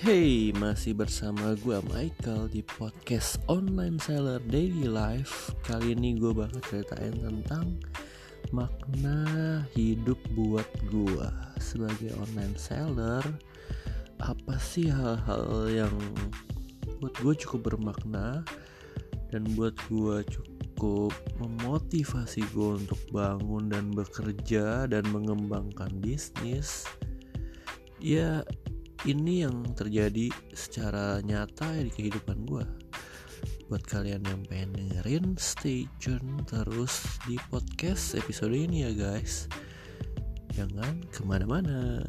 Hey, masih bersama gue Michael di podcast Online Seller Daily Life. Kali ini gue bakal ceritain tentang makna hidup buat gue Sebagai online seller. Apa sih hal-hal yang buat gue cukup bermakna Dan buat gue cukup memotivasi gue untuk bangun dan bekerja dan mengembangkan bisnis? Ya ini yang terjadi secara nyata ya di kehidupan gue buat kalian yang pengen dengerin stay tune terus di podcast episode ini ya guys. Jangan ke mana-mana.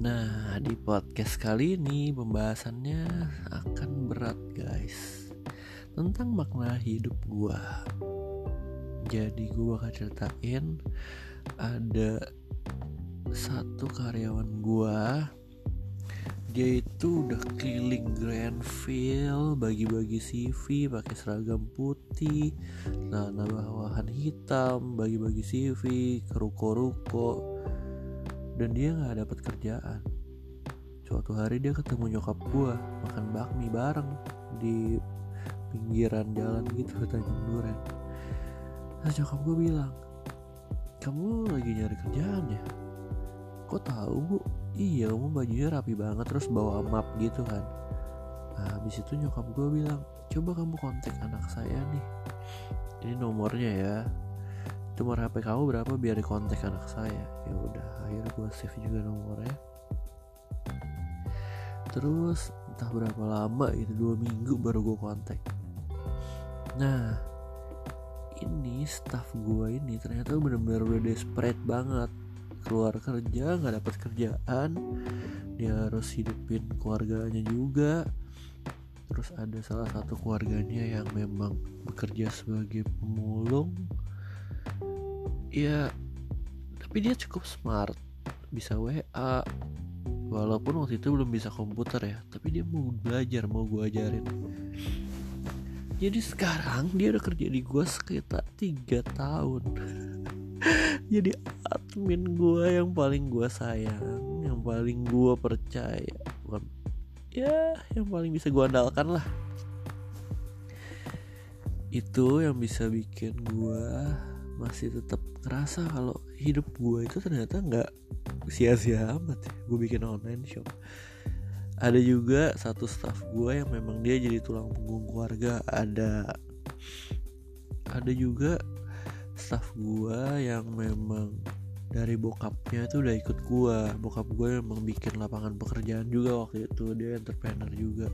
Nah, di podcast kali ini pembahasannya akan berat, guys tentang makna hidup gue jadi gue bakal ceritain ada satu karyawan gue dia itu udah keliling Grandville bagi-bagi CV pakai seragam putih celana bawahan hitam bagi-bagi CV ke ruko-ruko dan dia nggak dapat kerjaan. Suatu hari dia ketemu nyokap gue makan bakmi bareng di pinggiran jalan gitu Tanjung Duren. Terus nyokap gue bilang kamu lagi nyari kerjaan ya? Kok tahu bu? Iya kamu bajunya rapi banget terus bawa map gitu kan. Nah habis itu nyokap gue bilang coba kamu kontak anak saya nih. Ini nomornya ya. Nomor HP kamu berapa biar di kontak anak saya? Ya udah akhirnya gue save juga nomornya. Terus entah berapa lama itu dua minggu baru gue kontak nah ini staff gue ini ternyata bener-bener udah desperate banget. Keluar kerja nggak dapat kerjaan. Dia harus hidupin keluarganya juga. Terus ada salah satu keluarganya yang memang bekerja sebagai pemulung. Ya tapi dia cukup smart. Bisa WA walaupun waktu itu belum bisa komputer ya tapi dia mau belajar mau gue ajarin jadi sekarang dia udah kerja di gue sekitar tiga tahun. Jadi admin gue yang paling gue sayang yang paling gue percaya bukan ya yang paling bisa gue andalkan lah. Itu yang bisa bikin gue masih tetap ngerasa kalau hidup gue itu ternyata nggak sia-sia amat ya. Gue bikin online shop ada juga satu staff gue yang memang dia jadi tulang punggung keluarga. Ada ada juga staff gue yang memang dari bokapnya itu udah ikut gue bokap gue memang bikin lapangan pekerjaan juga waktu itu. Dia entrepreneur juga.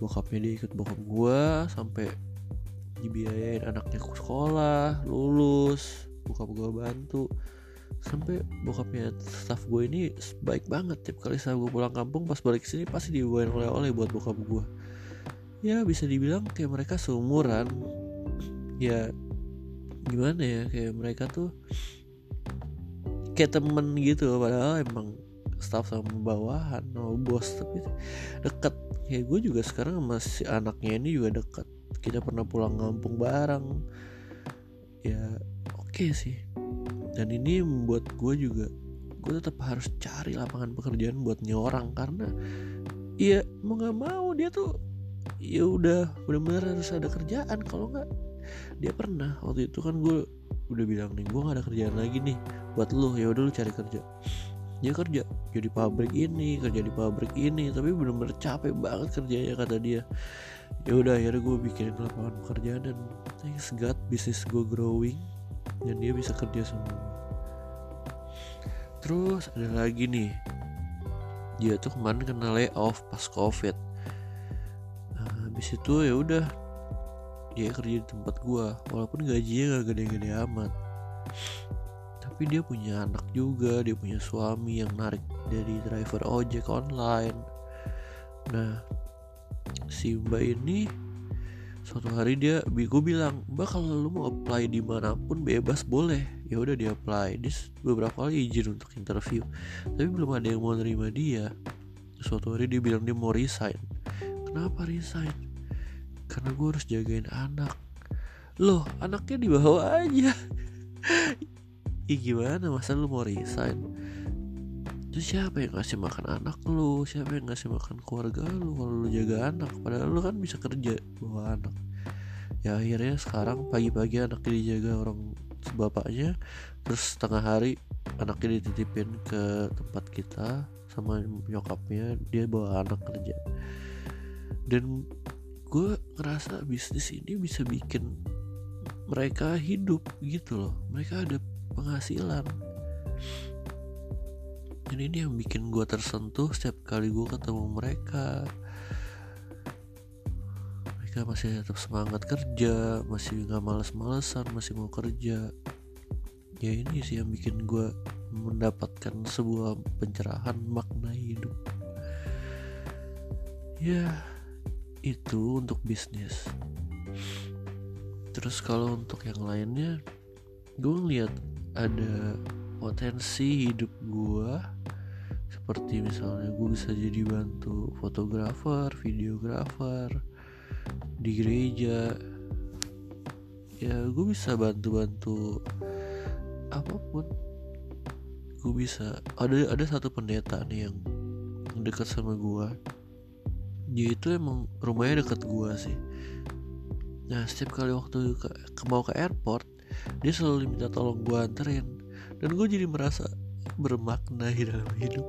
Bokapnya dia ikut bokap gue sampai dibiayain anaknya ke sekolah lulus. Bokap gue bantu sampai bokapnya staff gue ini baik banget. Tiap kali saya gue pulang kampung pas balik sini pasti dibawain oleh-oleh buat bokap gue ya bisa dibilang kayak mereka seumuran. Ya gimana ya kayak mereka tuh kayak temen gitu. Padahal emang staff sama bawahan sama bos tapi deket. Kayak gue juga sekarang sama si anaknya ini juga deket. Kita pernah pulang kampung bareng. Ya oke okay sih dan ini membuat gue juga gue tetap harus cari lapangan pekerjaan buat orang karena ya mau nggak mau dia tuh ya udah benar-benar harus ada kerjaan. Kalau nggak dia pernah waktu itu kan gue udah bilang nih gue gak ada kerjaan lagi nih buat lu ya udah lu cari kerja. Dia kerja jadi pabrik ini kerja di pabrik ini tapi benar-benar capek banget kerjanya kata dia. Ya udah akhirnya gue bikin lapangan pekerjaan dan thanks God bisnis gue growing dan dia bisa kerja semua. Terus ada lagi nih. Dia tuh kemarin kena layoff pas covid. Nah, habis itu ya udah dia kerja di tempat gua walaupun gajinya gak gede-gede amat. Tapi dia punya anak juga dia punya suami yang narik dari driver ojek online. Nah si mbak ini suatu hari dia gue bilang mbak kalau lu mau apply di mana pun bebas boleh. Ya udah dia apply. Dia beberapa kali izin untuk interview tapi belum ada yang mau nerima dia. Suatu hari dia bilang dia mau resign. Kenapa resign? Karena gue harus jagain anak. Loh anaknya dibawa aja. Ih gimana? Masa lu mau resign Terus siapa yang ngasih makan anak lu? Siapa yang ngasih makan keluarga lu Kalau lu jaga anak? Padahal lu kan bisa kerja bawa anak. Ya akhirnya sekarang pagi-pagi anaknya dijaga orang bapaknya Terus setengah hari anaknya dititipin ke tempat kita Sama nyokapnya Dia bawa anak kerja. Dan gue ngerasa bisnis ini bisa bikin mereka hidup gitu loh. Mereka ada penghasilan dan ini yang bikin gue tersentuh setiap kali gue ketemu mereka. Mereka masih tetap semangat kerja masih nggak males-malesan masih mau kerja. Ya ini sih yang bikin gue mendapatkan sebuah pencerahan makna hidup. Ya itu untuk bisnis. Terus kalau untuk yang lainnya gue ngeliat ada potensi hidup gue seperti misalnya gue bisa jadi bantu fotografer videografer di gereja. Ya gue bisa bantu-bantu apa pun. Gue bisa. Ada ada satu pendeta nih yang dekat sama gue dia itu emang rumahnya dekat gua sih. Nah setiap kali waktu ke, ke mau ke airport dia selalu minta tolong gua anterin dan gue jadi merasa bermakna di dalam hidup.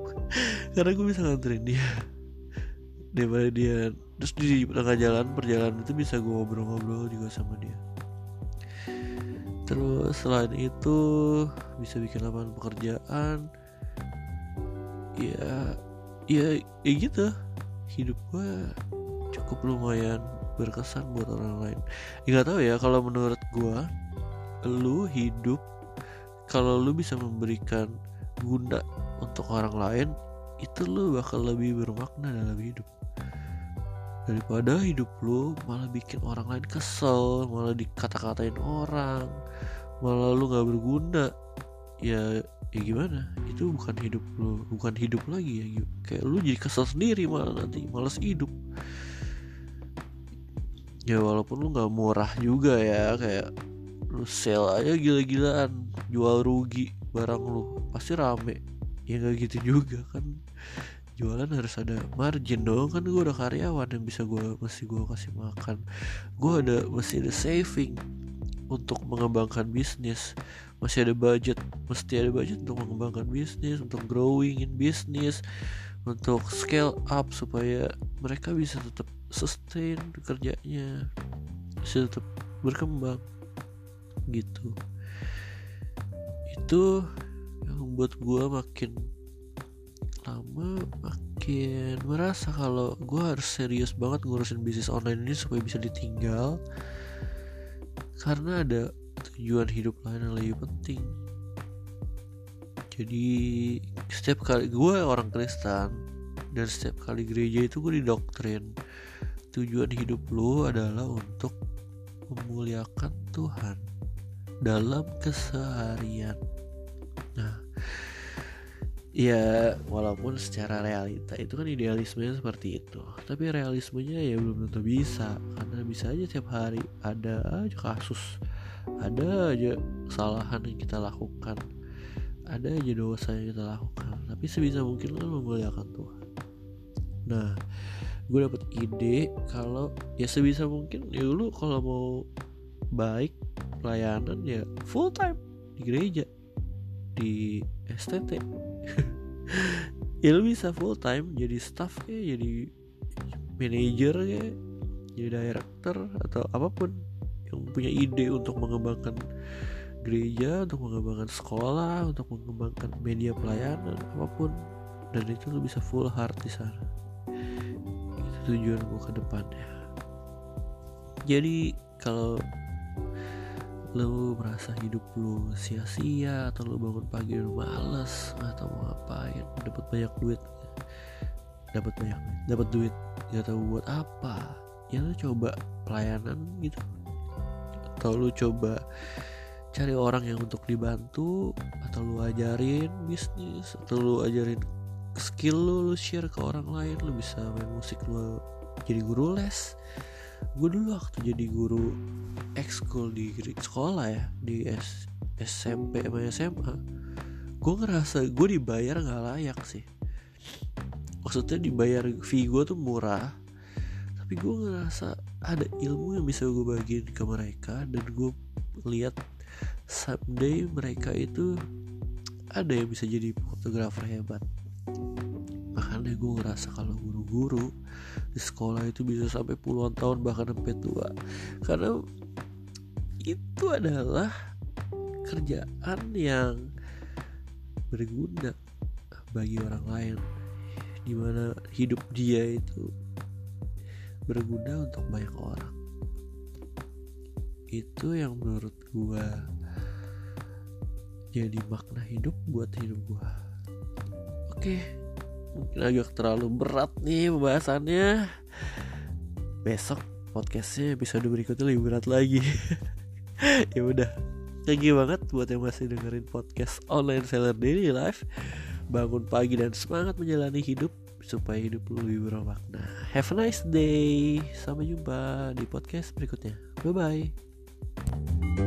Karena gue bisa nganterin dia. Daripada dia terus di tengah jalan perjalanan itu bisa gue ngobrol-ngobrol juga sama dia. Terus selain itu bisa bikin lapangan pekerjaan. Ya ya ya gitu. Hidup gue cukup lumayan berkesan buat orang lain. Nggak tahu ya kalau menurut gue lu hidup kalau lu bisa memberikan guna untuk orang lain itu lu bakal lebih bermakna dalam hidup. Daripada hidup lu malah bikin orang lain kesel malah dikata-katain orang malah lu nggak berguna. Ya ya gimana? Itu bukan hidup lu bukan hidup lagi ya. Kayak lu jadi kesel sendiri malah nanti malas hidup. Ya walaupun lu nggak murah juga ya kayak lu sell aja gila-gilaan jual rugi barang lu pasti rame. Ya nggak gitu juga kan. Jualan harus ada margin dong kan gue udah karyawan yang bisa gue mesti gue kasih makan. Gue ada mesti ada saving untuk mengembangkan bisnis. Masih ada budget mesti ada budget untuk mengembangkan bisnis untuk growing in bisnis untuk scale up supaya mereka bisa tetap sustain kerjanya bisa tetap berkembang. Gitu itu yang membuat gue makin lama makin merasa kalau gue harus serius banget ngurusin bisnis online ini supaya bisa ditinggal. Karena ada tujuan hidup lain yang lebih penting. Jadi setiap kali gue orang Kristen dan setiap kali gereja itu gue didoktrin. Tujuan hidup lo adalah untuk memuliakan Tuhan dalam keseharian. Nah ya walaupun secara realita itu kan idealismenya seperti itu. Tapi realismenya ya belum tentu bisa. Karena bisa aja tiap hari ada aja kasus. Ada aja kesalahan yang kita lakukan. Ada aja dosa yang kita lakukan. Tapi sebisa mungkin kan memuliakan Tuhan. Nah gue dapet ide kalau ya sebisa mungkin ya lu kalau mau baik pelayanan ya full time di gereja di STT ya bisa full time jadi staff kayak jadi manager kayak jadi director atau apa pun yang punya ide untuk mengembangkan gereja untuk mengembangkan sekolah untuk mengembangkan media pelayanan apa pun. Dan itu lu bisa full heart di sana. Itu tujuan gue ke depannya. Jadi kalau lu merasa hidup lu sia-sia atau lu bangun pagi lu males atau mau ngapain? Dapat banyak duit. Dapat banyak dapat duit. Gak tahu buat apa. Ya lu coba pelayanan gitu. Atau lu coba cari orang yang untuk dibantu atau lu ajarin bisnis atau lu ajarin skill lu lu share ke orang lain lu bisa main musik lu jadi guru les gue dulu waktu jadi guru ekskul di sekolah ya di S SMP sama SMA gue ngerasa gue dibayar nggak layak sih. Maksudnya dibayar fee gue tuh murah tapi gue ngerasa ada ilmu yang bisa gue bagiin ke mereka dan gue lihat someday mereka itu ada yang bisa jadi fotografer hebat makanya gue ngerasa kalau guru-guru di sekolah itu bisa sampai puluhan tahun bahkan sampai tua. Karena itu adalah kerjaan yang berguna bagi orang lain. Di mana hidup dia itu berguna untuk banyak orang. Itu yang menurut gue jadi makna hidup buat hidup gue oke mungkin agak terlalu berat nih pembahasannya. Besok podcastnya episode berikutnya lebih berat lagi. Ya udah. Thank you banget buat yang masih dengerin podcast online seller daily life. Bangun pagi dan semangat menjalani hidup supaya hidup lu lebih bermakna. Have a nice day. Sampai jumpa di podcast berikutnya. Bye bye